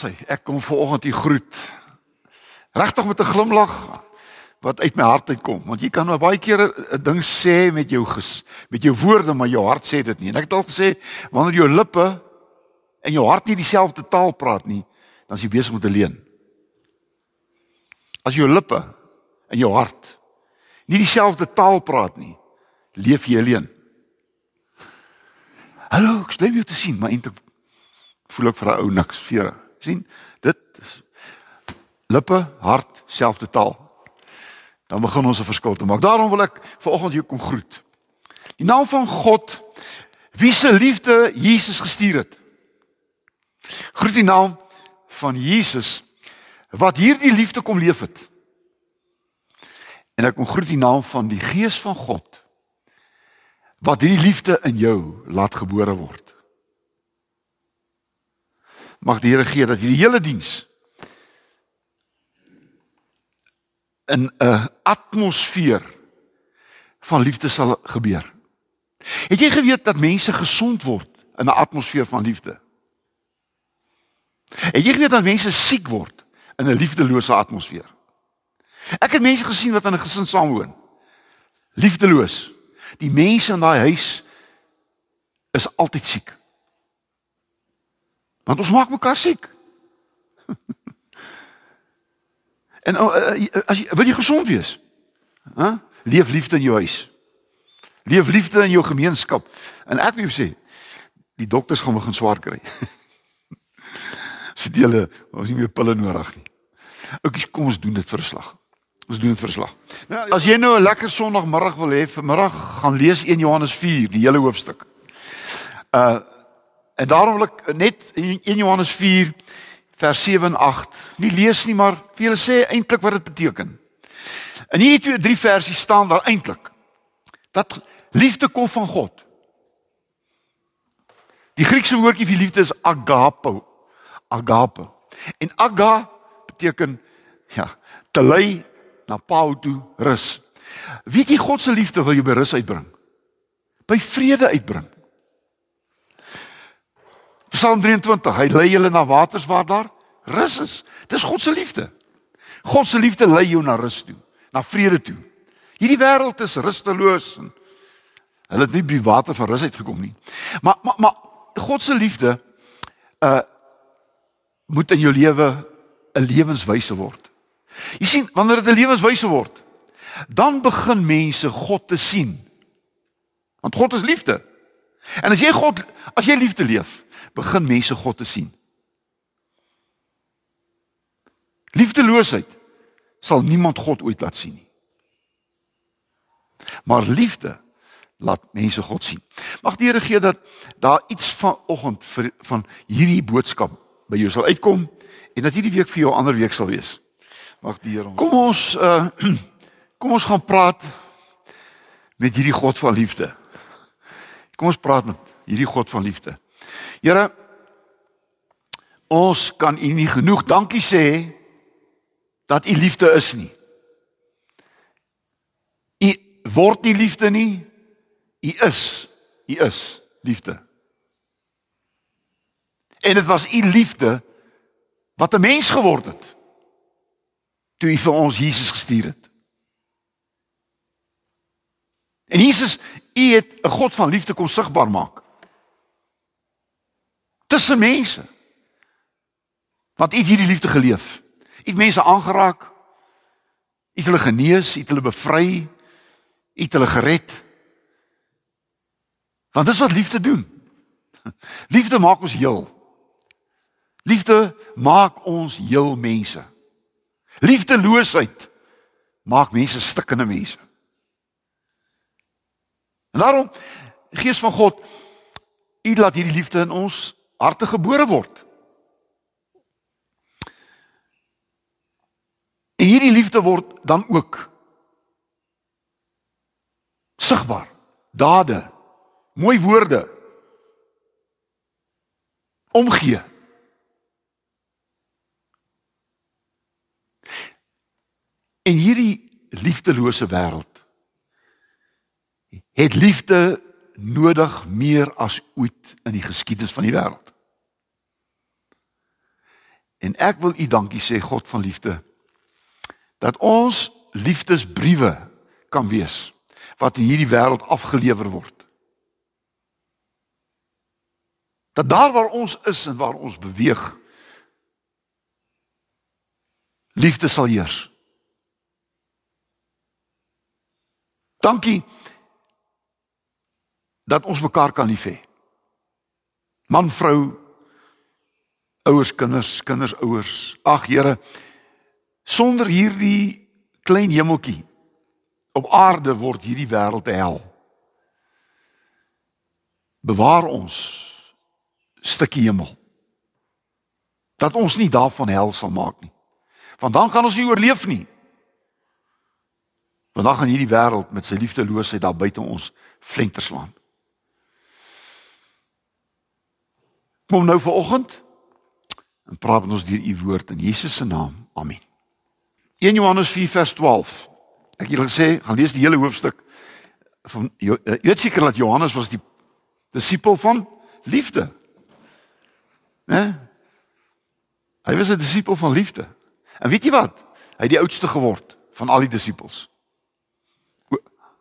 Daar's hy. Ek kom vanoggend u groet. Regtig met 'n glimlag wat uit my hart uitkom, want jy kan nou baie keer 'n ding sê met jou ges, met jou woorde, maar jou hart sê dit nie. En ek het al gesê wanneer jou lippe en jou hart nie dieselfde taal praat nie, dan is jy besig met 'n leuen. As jou lippe en jou hart nie dieselfde taal praat nie, leef jy alleen. Hallo, ek bly weer te sien, maar eintlik voel ek vir 'n ou niks vere. Sien? Dit is lippe, hart, selfde taal. Dan begin ons 'n verskil te maak. Daarom wil ek vanoggend jou kom groet. Die naam van God wie se liefde Jesus gestuur het. Groet die naam van Jesus wat hierdie liefde kom leef het. En ek kom groet die naam van die Gees van God wat hierdie liefde in jou laat gebore word. Mag die Here gee dat hierdie hele diens in 'n atmosfeer van liefde sal gebeur. Het jy geweet dat mense gesond word in 'n atmosfeer van liefde? Het jy geweet dat mense siek word in 'n liefdelose atmosfeer? Ek het mense gesien wat in 'n gesin saamwoon. Liefdeloos. Die mense in daai huis is altyd siek. Want ons maak mekaar siek. en uh, as jy wil jy gesond wees. Hæ? Huh? Leef liefde in jou huis. Leef liefde in jou gemeenskap. En ek wil sê, die dokters gaan begin swaar kry. Sit julle, ons nie meer pille nodig nie. Oukies, kom ons doen dit vir 'n slag. Ons doen dit vir 'n slag. Nou, as jy nou 'n lekker Sondagmiddag wil hê, vanmiddag gaan lees 1 Johannes 4, die hele hoofstuk. Uh en daarom wil ek net 1 Johannes 4 vers 7 en 8 nie lees nie, maar vir julle sê eintlik wat dit beteken. In hierdie twee drie versies staan daar eintlik dat liefde kom van God. Die Griekse woordjie vir liefde is agapo. Agape. En aga beteken ja, te lei na Pau toe rus. Weet jy God se liefde wil jou by rus uitbring? By vrede uitbring. Psalm 23, hy lei julle na waters waar daar rus is. Dis God se liefde. God se liefde lei jou na rus toe, na vrede toe. Hierdie wêreld is rusteloos en hulle het nie by water van rus uitgekom nie. Maar maar maar God se liefde uh moet in jou lewe 'n lewenswyse word. Jy sien, wanneer dit 'n lewenswyse word, dan begin mense God te sien. Want God is liefde. En as jy God as jy liefde leef, begin mense God te sien. Liefdeloosheid sal niemand God ooit laat sien nie. Maar liefde laat mense God sien. Mag die Here gee dat daar iets vanoggend van hierdie boodskap by jou sal uitkom en dat hierdie week vir jou 'n ander week sal wees. Mag die Here ons. Kom ons uh kom ons gaan praat met hierdie God van liefde. Kom ons praat met hierdie God van liefde. Here ons kan U nie genoeg dankie sê dat U liefde is nie. U word nie liefde nie. U is, U is liefde. En dit was U liefde wat 'n mens geword het toe hy vir ons Jesus gestuur het. En Jesus, u het 'n God van liefde kom sigbaar maak. Tussen mense. Want u het hierdie liefde geleef. U het mense aangeraak. U het hulle genees, u het hulle bevry. U het hulle gered. Want dis wat liefde doen. Liefde maak ons heel. Liefde maak ons heel mense. Liefdeloosheid maak mense stikkende mense. En daarom Gees van God, U laat hierdie liefde in ons harte gebore word. En hierdie liefde word dan ook sigbaar. Dade, mooi woorde. Omgee. En hierdie liefdelose wêreld het liefde nodig meer as ooit in die geskiedenis van die wêreld. En ek wil u dankie sê God van liefde dat ons liefdesbriewe kan wees wat in hierdie wêreld afgelewer word. Dat daar waar ons is en waar ons beweeg liefde sal heers. Dankie dat ons mekaar kan lief hê. Man, vrou, ouers, kinders, kinders, ouers. Ag Here, sonder hierdie klein hemeltjie op aarde word hierdie wêreld 'n hel. Bewaar ons stukkie hemel. Dat ons nie daarvan hel sal maak nie. Want dan gaan ons nie oorleef nie. Want dan gaan hierdie wêreld met sy liefdeloosheid daar buite ons flenterslaan. Kom nou vir oggend en praat met ons deur u woord in Jesus se naam. Amen. 1 Johannes 4 vers 12. Ek het gesê, gaan lees die hele hoofstuk van jy weet seker dat Johannes was die disipel van liefde. Né? Hy was 'n disipel van liefde. En weet jy wat? Hy het die oudste geword van al die disippels.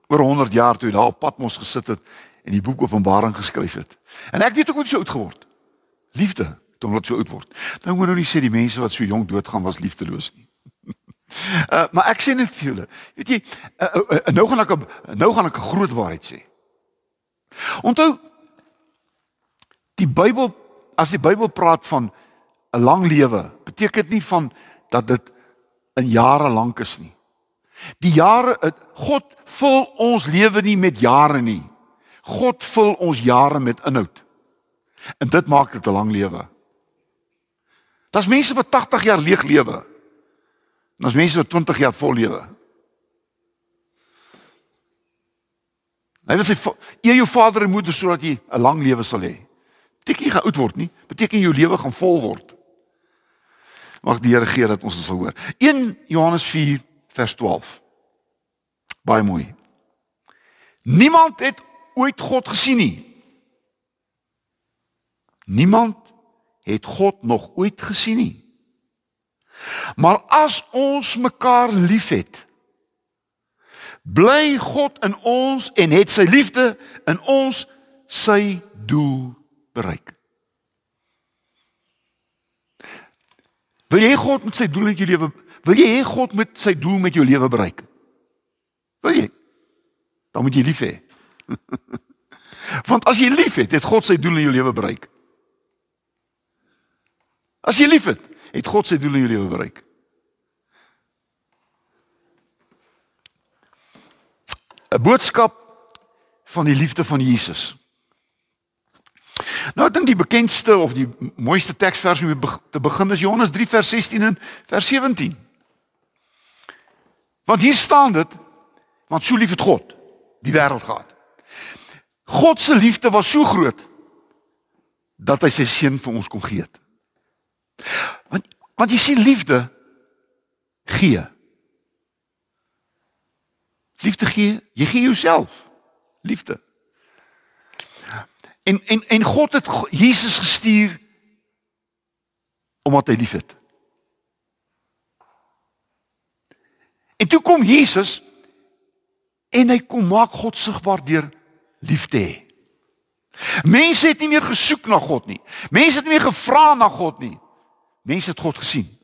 Oor 100 jaar toe hy daar op Patmos gesit het en die boek Openbaring geskryf het. En ek weet ook hoe hy so oud geword. Liefde, toe hulle so oud word. Nou moet nou nie sê die mense wat so jonk doodgaan was liefdeloos nie. uh, maar ek sê net vir julle, weet jy, uh, uh, uh, nou gaan ek nou gaan ek 'n groot waarheid sê. Onthou die Bybel as die Bybel praat van 'n lang lewe, beteken dit nie van dat dit in jare lank is nie. Die jare God vul ons lewe nie met jare nie. God vul ons jare met inhoud. En dit maak dit 'n lang lewe. Daar's mense wat 80 jaar leeg lewe. En daar's mense wat 20 jaar vol lewe. Hy wil sê eer jou vader en moeder sodat jy 'n lang lewe sal hê. Beteken jy gaan oud word nie, beteken jou lewe gaan vol word. Mag die Here gee dat ons dit sal hoor. 1 Johannes 4 vers 12. Baie mooi. Niemand het ooit God gesien nie. Niemand het God nog ooit gesien nie. Maar as ons mekaar liefhet, bly God in ons en het sy liefde in ons sy doel bereik. Wil jy God met sy doel in jou lewe wil jy hê God met sy doel met jou lewe bereik? Wil jy? Dan moet jy lief hê. Want as jy lief het, het God sy doel in jou lewe bereik. As jy liefhet, het God sy doel in jou lewe bereik. 'n Boodskap van die liefde van Jesus. Nou ek dink die bekendste of die mooiste teksvers om te begin is Johannes 3 vers 16 en vers 17. Want hier staan dit want so lief het God die wêreld gehad. God se liefde was so groot dat hy sy seun vir ons kon gee. Want want jy sien liefde gee. Liefde gee, jy gee jouself. Liefde. En en en God het Jesus gestuur omdat hy liefhet. En toe kom Jesus en hy kom maak God sigbaar deur liefde. Mense het nie meer gesoek na God nie. Mense het nie meer gevra na God nie. Mense het God gesien.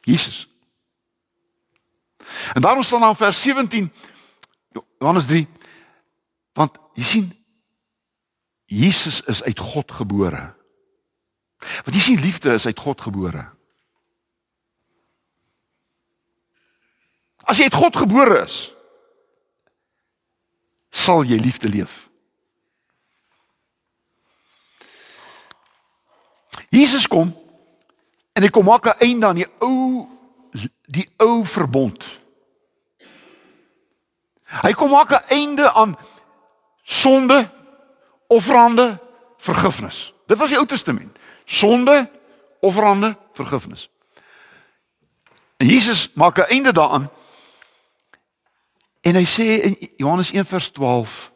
Jesus. En daarom staan dan vers 17 Johannes 3 want jy sien Jesus is uit God gebore. Want jy sien liefde is uit God gebore. As jy uit God gebore is, sal jy liefde leef. Jesus kom En hy kom maak 'n einde aan die ou die ou verbond. Hy kom maak 'n einde aan sonde, offerande, vergifnis. Dit was die Ou Testament. Sonde, offerande, vergifnis. En Jesus maak 'n einde daaraan. En hy sê in Johannes 1:12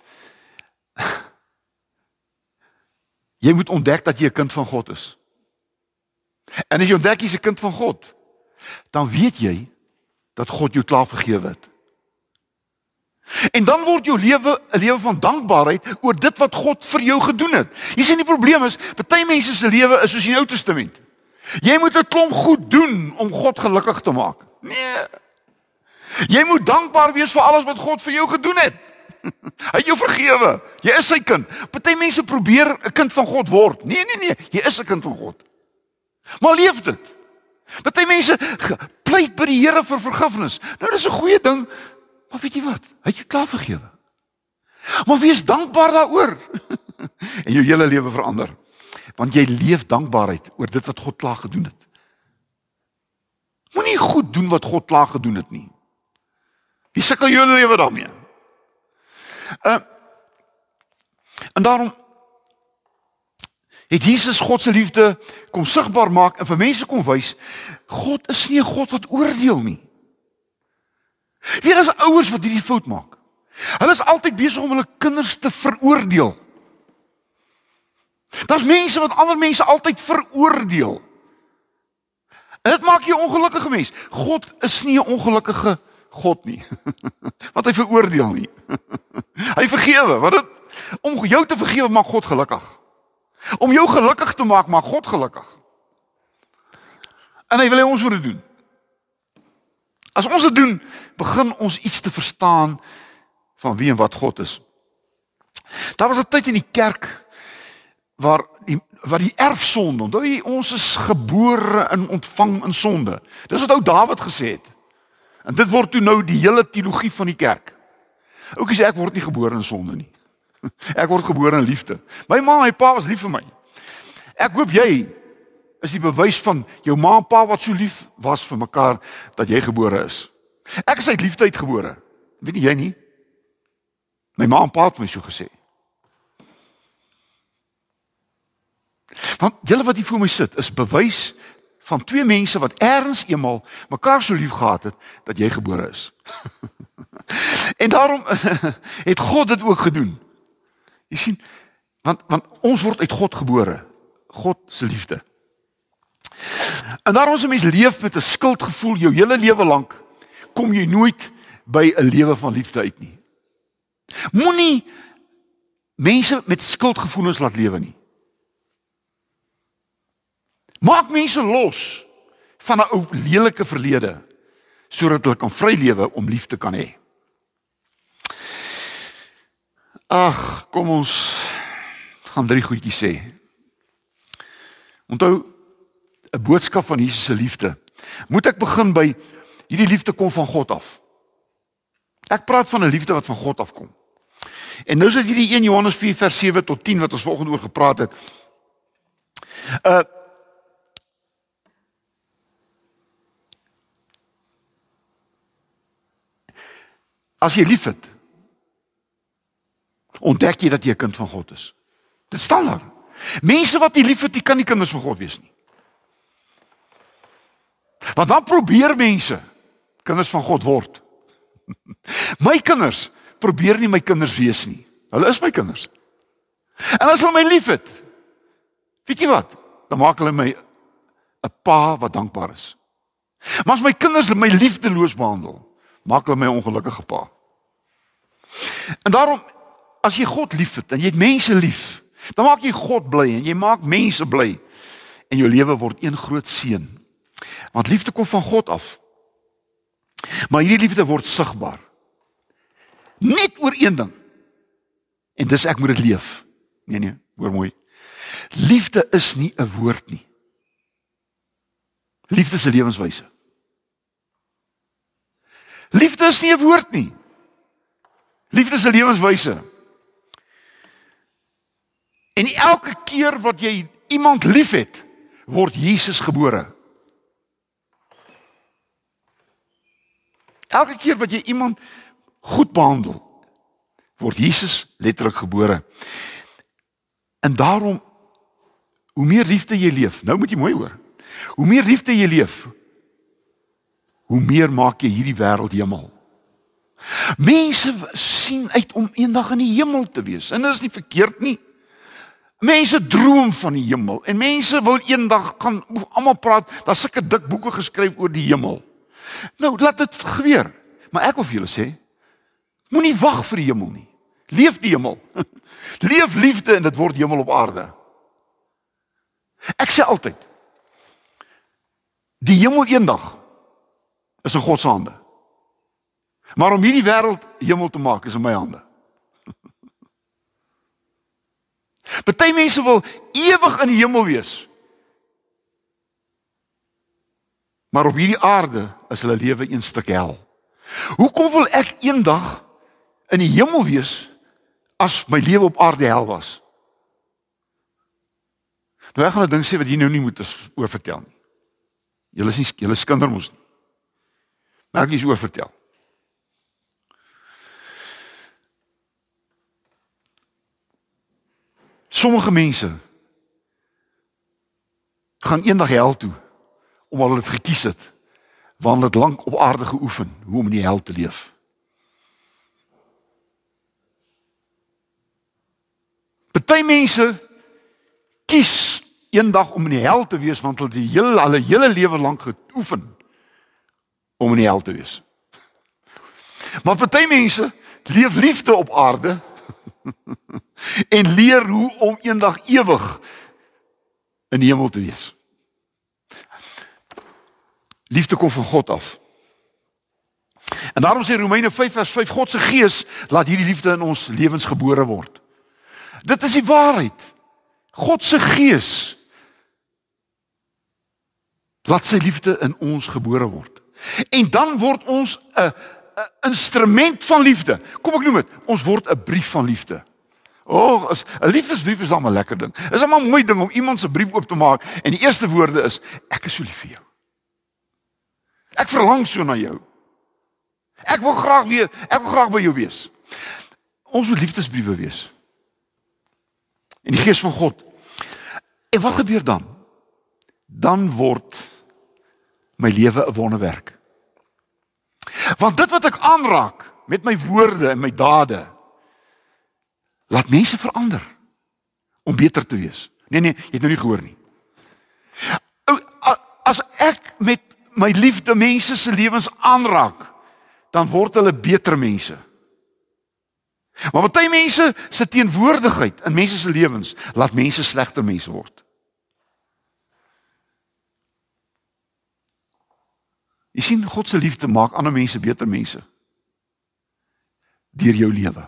Jy moet ontdek dat jy 'n kind van God is. En as jy ontdek jy's 'n kind van God, dan weet jy dat God jou klaar vergewe het. En dan word jou lewe 'n lewe van dankbaarheid oor dit wat God vir jou gedoen het. Jy sien die probleem is, baie mense se lewe is soos die Ou Testament. Jy moet 'n klomp goed doen om God gelukkig te maak. Nee. Jy moet dankbaar wees vir alles wat God vir jou gedoen het. Hy het jou vergewe. Jy is sy kind. Party mense probeer 'n kind van God word. Nee, nee, nee, jy is 'n kind van God. Maar leef dit. Party mense pleit by die Here vir vergifnis. Nou dis 'n goeie ding, maar weet jy wat? Hy het jou klaar vergewe. Maar wees dankbaar daaroor. en jou hele lewe verander. Want jy leef dankbaarheid oor dit wat God klaar gedoen het. Moenie goed doen wat God klaar gedoen het nie. Wie sukkel jou lewe daarmee? Uh En daarom het Jesus God se liefde kom sigbaar maak en vir mense kom wys God is nie 'n God wat oordeel nie. Wie is ouers wat hierdie fout maak? Hulle is altyd besig om hulle kinders te veroordeel. Daar's mense wat ander mense altyd veroordeel. En dit maak jou ongelukkige mens. God is nie 'n ongelukkige God nie. Want hy veroordeel nie. Hy vergewe. Wat dit om jou te vergewe maak God gelukkig. Om jou gelukkig te maak maak God gelukkig. En hy wil hê ons moet dit doen. As ons dit doen, begin ons iets te verstaan van wie en wat God is. Daar was 'n tyd in die kerk waar die wat die erfsonde, onthou jy ons is gebore in ontvang in sonde. Dis wat ou Dawid gesê het. En dit word toe nou die hele teologie van die kerk. Oukie sê ek word nie gebore in sonde nie. Ek word gebore in liefde. My ma en my pa was lief vir my. Ek hoop jy is die bewys van jou ma en pa wat so lief was vir mekaar dat jy gebore is. Ek is uit liefde uitgebore. Weet nie jy nie? My ma en pa het my so gesê. Want julle wat hier voor my sit is bewys van twee mense wat ergens eenmal mekaar so lief gehad het dat jy gebore is. en daarom het God dit ook gedoen. Jy sien, want want ons word uit God gebore. God se liefde. En daarom as 'n mens leef met 'n skuldgevoel jou hele lewe lank, kom jy nooit by 'n lewe van liefde uit nie. Moenie mense met skuldgevoelens laat lewe nie. Maak mense los van 'n ou lelike verlede sodat hulle kan vry lewe om lief te kan hê. Ag, kom ons gaan drie goedjies sê. Onthou 'n boodskap van Jesus se liefde. Moet ek begin by hierdie liefde kom van God af. Ek praat van 'n liefde wat van God afkom. En nou is dit hierdie 1 Johannes 4 vers 7 tot 10 wat ons vanoggend oor gepraat het. Uh As jy liefhet, ontdek jy dat jy 'n kind van God is. Dit staan daar. Mense wat nie liefhet nie, kan nie kinders van God wees nie. Want dan probeer mense kinders van God word. My kinders probeer nie my kinders wees nie. Hulle is my kinders. En as hulle my liefhet, weet jy wat? Dan maak hulle my 'n pa wat dankbaar is. Maar as my kinders my liefdeloos behandel, maak hulle my ongelukkige pa. En daarom as jy God liefhet en jy het mense lief, dan maak jy God bly en jy maak mense bly en jou lewe word een groot seën. Want liefde kom van God af. Maar hierdie liefde word sigbaar. Net oor een ding. En dis ek moet dit leef. Nee nee, hoor mooi. Liefde is nie 'n woord nie. Liefde is 'n lewenswyse. Liefde is nie 'n woord nie. Liefde is 'n lewenswyse. En elke keer wat jy iemand liefhet, word Jesus gebore. Elke keer wat jy iemand goed behandel, word Jesus letterlik gebore. En daarom hoe meer liefde jy leef, nou moet jy mooi hoor. Hoe meer liefde jy leef, hoe meer maak jy hierdie wêreld hemel. Mense sien uit om eendag in die hemel te wees. En dit is nie verkeerd nie. Mense droom van die hemel en mense wil eendag gaan almal praat, daar's sulke dik boeke geskryf oor die hemel. Nou, laat dit gebeur. Maar ek wil vir julle sê, moenie wag vir die hemel nie. Leef die hemel. Leef liefde en dit word hemel op aarde. Ek sê altyd die hemel eendag is in God se hande. Maar om hierdie wêreld hemel te maak is in my hande. Party mense wil ewig in die hemel wees. Maar op hierdie aarde is hulle lewe een stuk hel. Hoekom wil ek eendag in die hemel wees as my lewe op aarde hel was? Nou ek gaan 'n ding sê wat jy nou nie moet oor vertel nie. Julle is nie julle skinder mos nie. Maar ek is oor vertel. Sommige mense gaan eendag hel toe omdat hulle dit gekies het want dit lank op aarde geoefen hoe om in die hel te leef. Party mense kies eendag om in die hel te wees want hulle die hele hulle hele lewe lank geoefen om in die hel te wees. Maar party mense leef liefde op aarde en leer hoe om eendag ewig in die hemel te wees. Liefde kom van God af. En daarom sê Romeine 5 vers 5 God se gees laat hierdie liefde in ons lewens gebore word. Dit is die waarheid. God se gees laat sy liefde in ons gebore word. En dan word ons 'n 'n instrument van liefde. Kom ek noem dit, ons word 'n brief van liefde. O, oh, 'n liefdesbrief is 'n lekker ding. Is 'n mooi ding om iemand se brief oop te maak en die eerste woorde is ek is so lief vir jou. Ek verlang so na jou. Ek wil graag weer, ek wil graag by jou wees. Ons moet liefdesbriewe wees. In die gees van God. En wat gebeur dan? Dan word my lewe 'n wonderwerk. Want dit wat ek aanraak met my woorde en my dade laat mense verander om beter te wees. Nee nee, jy het nou nie gehoor nie. As ek met my liefde mense se lewens aanraak, dan word hulle beter mense. Maar baie mense se teenwoordigheid in mense se lewens laat mense slegter mense word. Jy sien God se liefde maak ander mense beter mense deur jou lewe.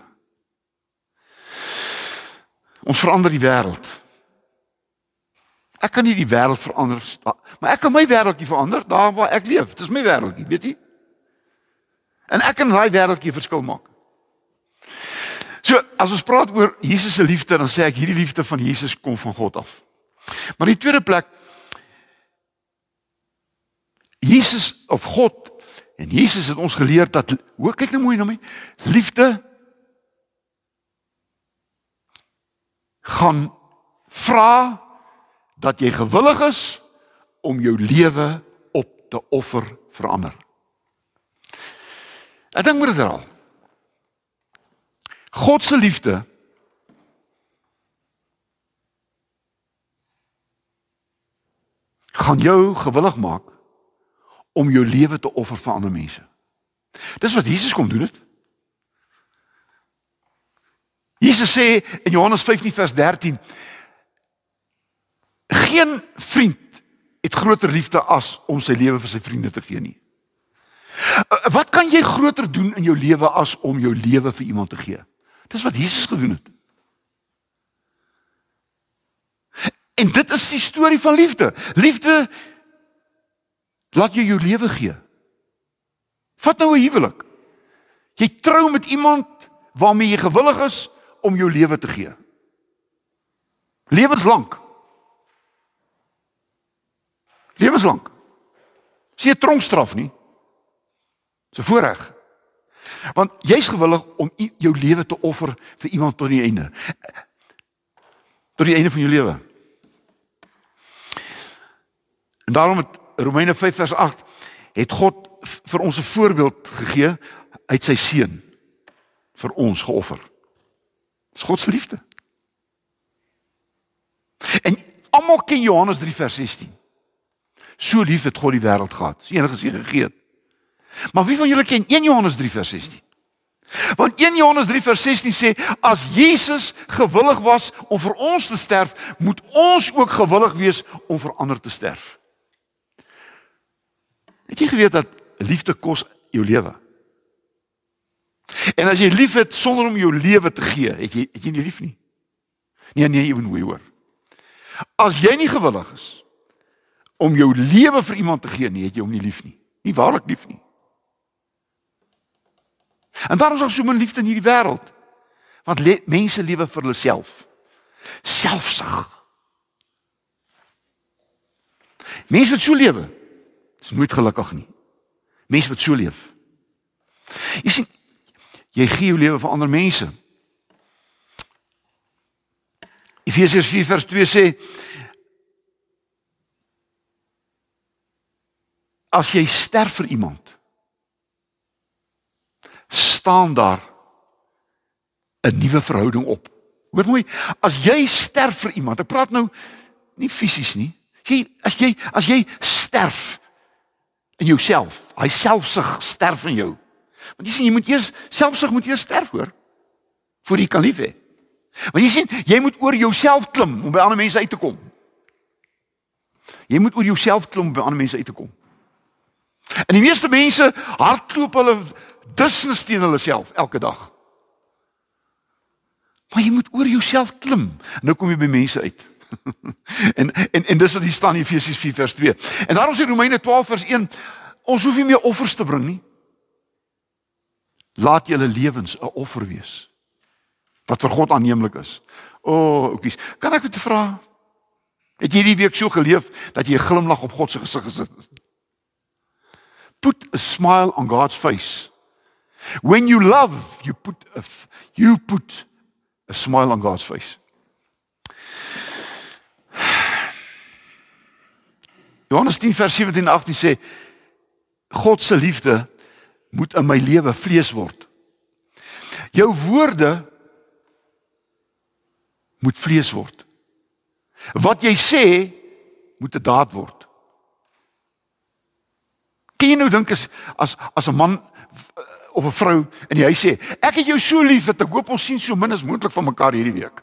Ons verander die wêreld. Ek kan nie die wêreld verander maar ek kan my wêreldjie verander daar waar ek leef. Dit is my wêreldjie, weet jy? En ek kan daai wêreldjie verskil maak. So, as ons praat oor Jesus se liefde, dan sê ek hierdie liefde van Jesus kom van God af. Maar die tweede plek Jesus of God en Jesus het ons geleer dat hoe kyk nou mooi na my liefde gaan vra dat jy gewillig is om jou lewe op te offer vir ander. Ek dink moet dit raal. God se liefde gaan jou gewillig maak om jou lewe te offer vir ander mense. Dis wat Jesus kom doen dit. Jesus sê in Johannes 15 vers 13 geen vriend het groter liefde as om sy lewe vir sy vriende te gee nie. Uh, wat kan jy groter doen in jou lewe as om jou lewe vir iemand te gee? Dis wat Jesus gedoen het. En dit is die storie van liefde. Liefde laat jy jou lewe gee. Vat nou 'n huwelik. Jy trou met iemand waarmee jy gewillig is om jou lewe te gee. Lewenslank. Lewenslank. Sien tronkstraf nie. Dis 'n voorreg. Want jy's gewillig om jou lewe te offer vir iemand tot die einde. Tot die einde van jou lewe. En daarom het Romeine 5 vers 8 het God vir ons 'n voorbeeld gegee uit sy seun vir ons geoffer. Dis God se liefde. En almal ken Johannes 3 vers 16. So lief het God die wêreld gehad. Dis enige se gegee. Maar wie van julle ken 1 Johannes 3 vers 16? Want 1 Johannes 3 vers 16 sê as Jesus gewillig was om vir ons te sterf, moet ons ook gewillig wees om vir ander te sterf. Het jy geweet dat liefde kos jou lewe? En as jy lief het sonder om jou lewe te gee, het jy het jy nie lief nie. Nee nee, jy moet mooi hoor. As jy nie gewillig is om jou lewe vir iemand te gee nie, het jy hom nie lief nie. Nie waarlik lief nie. En daarom is daar so min liefde in hierdie wêreld. Want le mense lewe vir hulle self. Selfsug. Mense wat so lewe, is nooit gelukkig nie. Mense wat so leef. Jy sien, jy gee jou lewe vir ander mense. Efesiërs 4 vers 2 sê as jy sterf vir iemand staan daar 'n nuwe verhouding op. Hoor mooi, as jy sterf vir iemand, ek praat nou nie fisies nie. Jy as jy as jy sterf in jouself, hy selfsug sterf in jou. Want jy sien jy moet eers selfsug moet eers sterf hoor voor jy kan lief hê. Want jy sien, jy moet oor jouself klim om by ander mense uit te kom. Jy moet oor jouself klim om by ander mense uit te kom. En die meeste mense hardloop hulle dusnis teen hulle self elke dag. Maar jy moet oor jouself klim. Nou kom jy by mense uit. en en en dis wat hier staan in Efesiërs 4 vers 2. En daarom sê Romeine 12 vers 1, ons hoef nie meer offers te bring nie. Laat julle lewens 'n offer wees wat vir God aanneemlik is. O, oh, oekies. Kan ek net vra? Het jy hierdie week so geleef dat jy 'n glimlag op God se gesig gesit het? Put a smile on God's face. When you love, you put a, you put a smile on God's face. Johannes 10 vers 17 en 18 sê God se liefde moet in my lewe vlees word. Jou woorde moet vlees word. Wat jy sê moet 'n daad word. Kan jy nou dink as as as 'n man of 'n vrou in die huis sê, ek het jou so lief dat ek hoop ons sien so min as moontlik van mekaar hierdie week.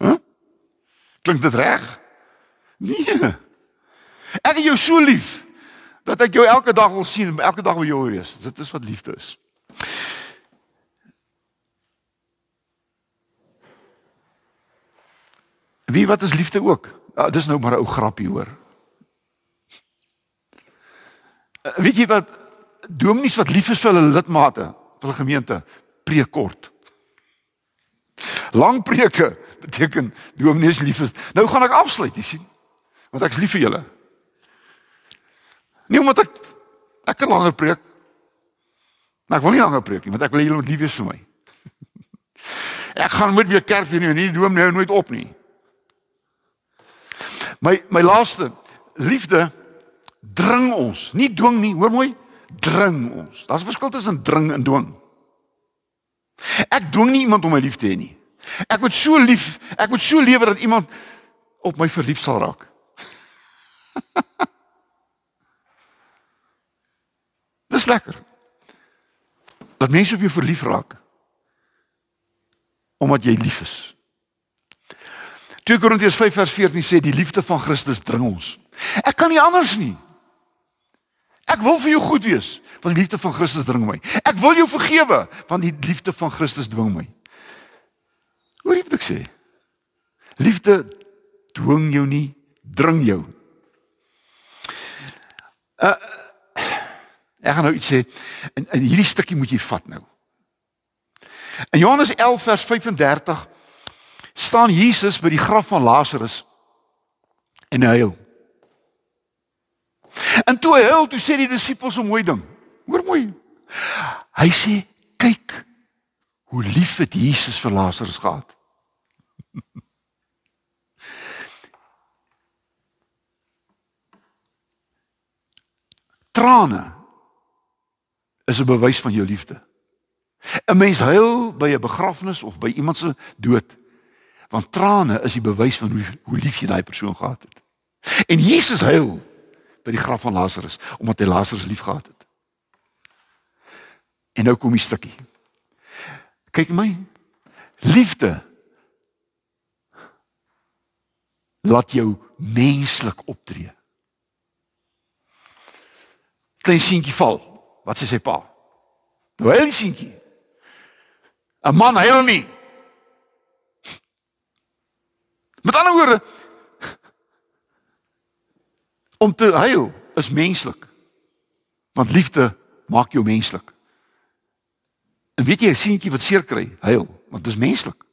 Hæ? huh? Klink dit reg? Nee. Ek het jou so lief dat ek jou elke dag wil sien, elke dag wil jou wees. Dit is wat liefde is. Wie wat is liefde ook? Ja, dis nou maar 'n ou grappie hoor. Weet jy wat dominees wat lief is vir hulle lidmate, vir hulle gemeente, preek kort. Lang preke beteken dominees lief is. Nou gaan ek afsluit, jy sien. Want ek's lief vir julle. Nie omdat ek ek kan langer preek. Maar ek wil nie langer preek nie, want ek wil julle moet lief wees vir my. ek gaan moet weer kerk doen en nie dom nou nooit op nie. My my laaste liefde dring ons, nie dwing nie, hoor mooi dring ons. Daar's 'n verskil tussen dring en dwing. Ek dwing nie iemand om my lief te hê nie. Ek moet so lief, ek moet so lewe dat iemand op my verlief sal raak. Dis lekker. Dat mense op jou verlief raak. Omdat jy lief is. 2 Korintiërs 5 vers 14 sê die liefde van Christus dring ons. Ek kan nie anders nie. Ek wil vir jou goed wees, want die liefde van Christus dring my. Ek wil jou vergewe, want die liefde van Christus dwing my. Hoor jy wat ek sê? Liefde dwing jou nie, dring jou. Uh ek gaan nou iets sê en, en hierdie stukkie moet jy vat nou. In Johannes 11 vers 35 staan Jesus by die graf van Lazarus en hy huil. En toe hy huil, toe sê die disippels 'n mooi ding. Hoor mooi. Hy sê, "Kyk hoe lief het Jesus vir Lazarus gehad." Trane is 'n bewys van jou liefde. 'n Mens huil by 'n begrafnis of by iemand se dood Want trane is die bewys van hoe hoe lief jy daai persoon gehad het. En Jesus huil by die graf van Lazarus omdat hy Lazarus liefgehad het. En nou kom die stukkie. Kyk my. Liefde laat jou menslik optree. Klein seentjie val. Wat sê sy pa? Nou hy seentjie. 'n Man huil nie. Met ander woorde om te huil is menslik. Want liefde maak jou menslik. En weet jy, 'n seentjie wat seer kry, huil, want dit is menslik.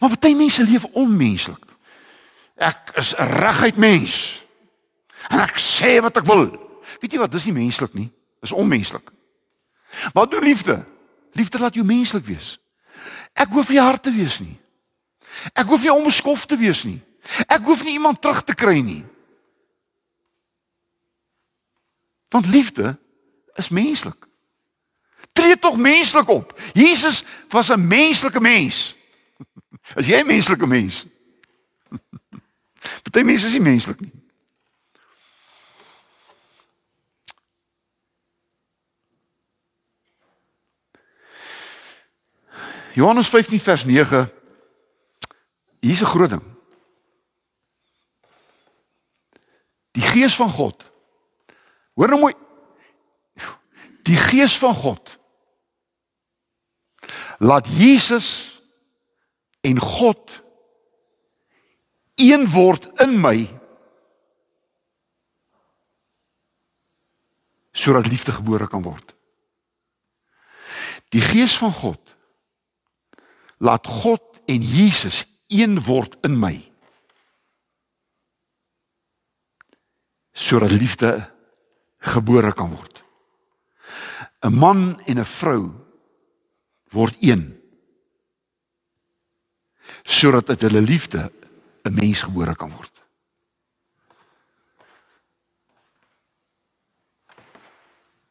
Maar baie mense leef onmenslik. Ek is reguit mens. En ek sê wat ek wil. Weet jy wat, dis nie menslik nie. Dis onmenslik. Maar doen liefde. Liefde laat jou menslik wees. Ek hoef nie hard te wees nie. Ek hoef nie onbeskof te wees nie. Ek hoef nie iemand terug te kry nie. Want liefde is menslik. Tree tog menslik op. Jesus was 'n menslike mens. As jy 'n menslike mens. Party mense is nie menslik nie. Johannes 15 vers 9 Hier's 'n groot ding. Die gees van God. Hoor nou mooi. Die gees van God laat Jesus en God een word in my sodat liefde gebore kan word. Die gees van God laat God en Jesus een word in my sodat liefde gebore kan word. 'n Man en 'n vrou word een sodat uit hulle liefde 'n mens gebore kan word.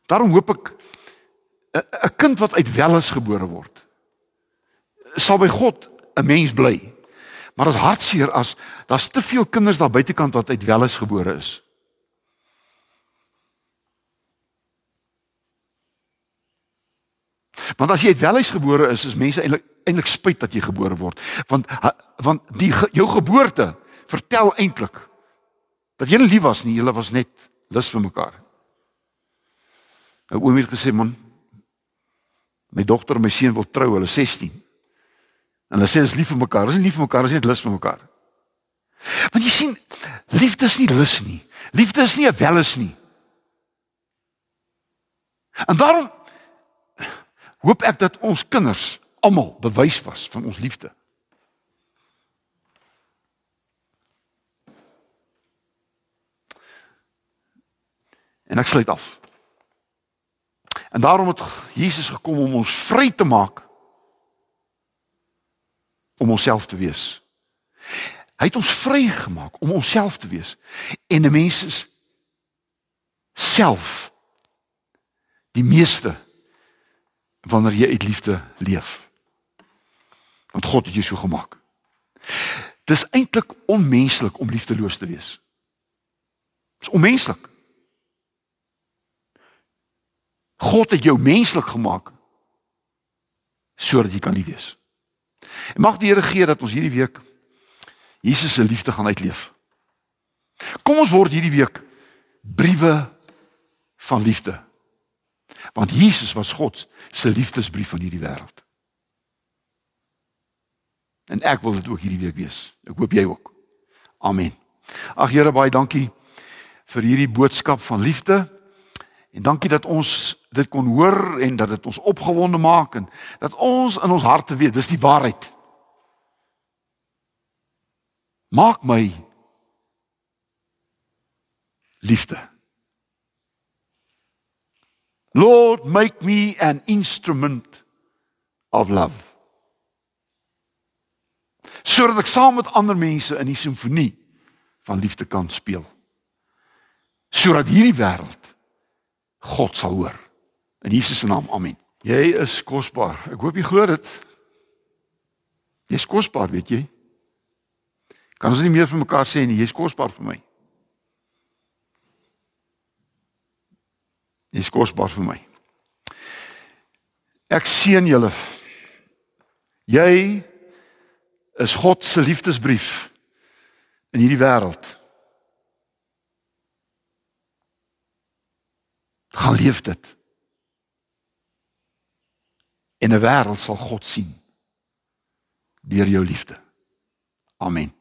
Daarom hoop ek 'n kind wat uit welis gebore word sal by God 'n mens bly. Maar dit is hartseer as daar's te veel kinders daar buitekant wat uit welis gebore is. Want as jy uit welis gebore is, is mense eintlik eintlik spyt dat jy gebore word. Want want die jou geboorte vertel eintlik dat jy nie lief was nie, jy was net lus vir mekaar. 'n Oom het gesê man, my dogter en my seun wil trou, hulle 16. En hulle sê ons lief vir mekaar. Ons is lief vir mekaar, ons is net lus vir mekaar. Want jy sien, liefde is nie lus nie. Liefde is nie 'n welis nie. En daarom hoop ek dat ons kinders almal bewys was van ons liefde. En ek sluit af. En daarom het Jesus gekom om ons vry te maak om onsself te wees. Hy het ons vrygemaak om onsself te wees en 'n mens is self die meeste wanneer jy uit liefde leef. Want God het jou so gemaak. Dis eintlik onmenslik om liefdeloos te wees. Dis onmenslik. God het jou menslik gemaak sodat jy kan lief wees. En mag die Here gee dat ons hierdie week Jesus se liefde gaan uitleef. Kom ons word hierdie week briewe van liefde. Want Jesus was God se liefdesbrief van hierdie wêreld. En ek wil dit ook hierdie week wees. Ek hoop jy ook. Amen. Ag Here baie dankie vir hierdie boodskap van liefde. En dankie dat ons dit kon hoor en dat dit ons opgewonde maak en dat ons in ons harte weet dis die waarheid. Maak my liefde. Lord, make me an instrument of love. Sodat ek saam met ander mense in die simfonie van liefde kan speel. Sodat hierdie wêreld God sal hoor. In Jesus se naam. Amen. Jy is kosbaar. Ek hoop jy glo dit. Jy's kosbaar, weet jy? Kan ons nie meer vir mekaar sê nie, jy's kosbaar vir my. Jy's kosbaar vir my. Ek seën julle. Jy is God se liefdesbrief in hierdie wêreld. Gaan leef dit. En 'n wêreld sal God sien deur jou liefde. Amen.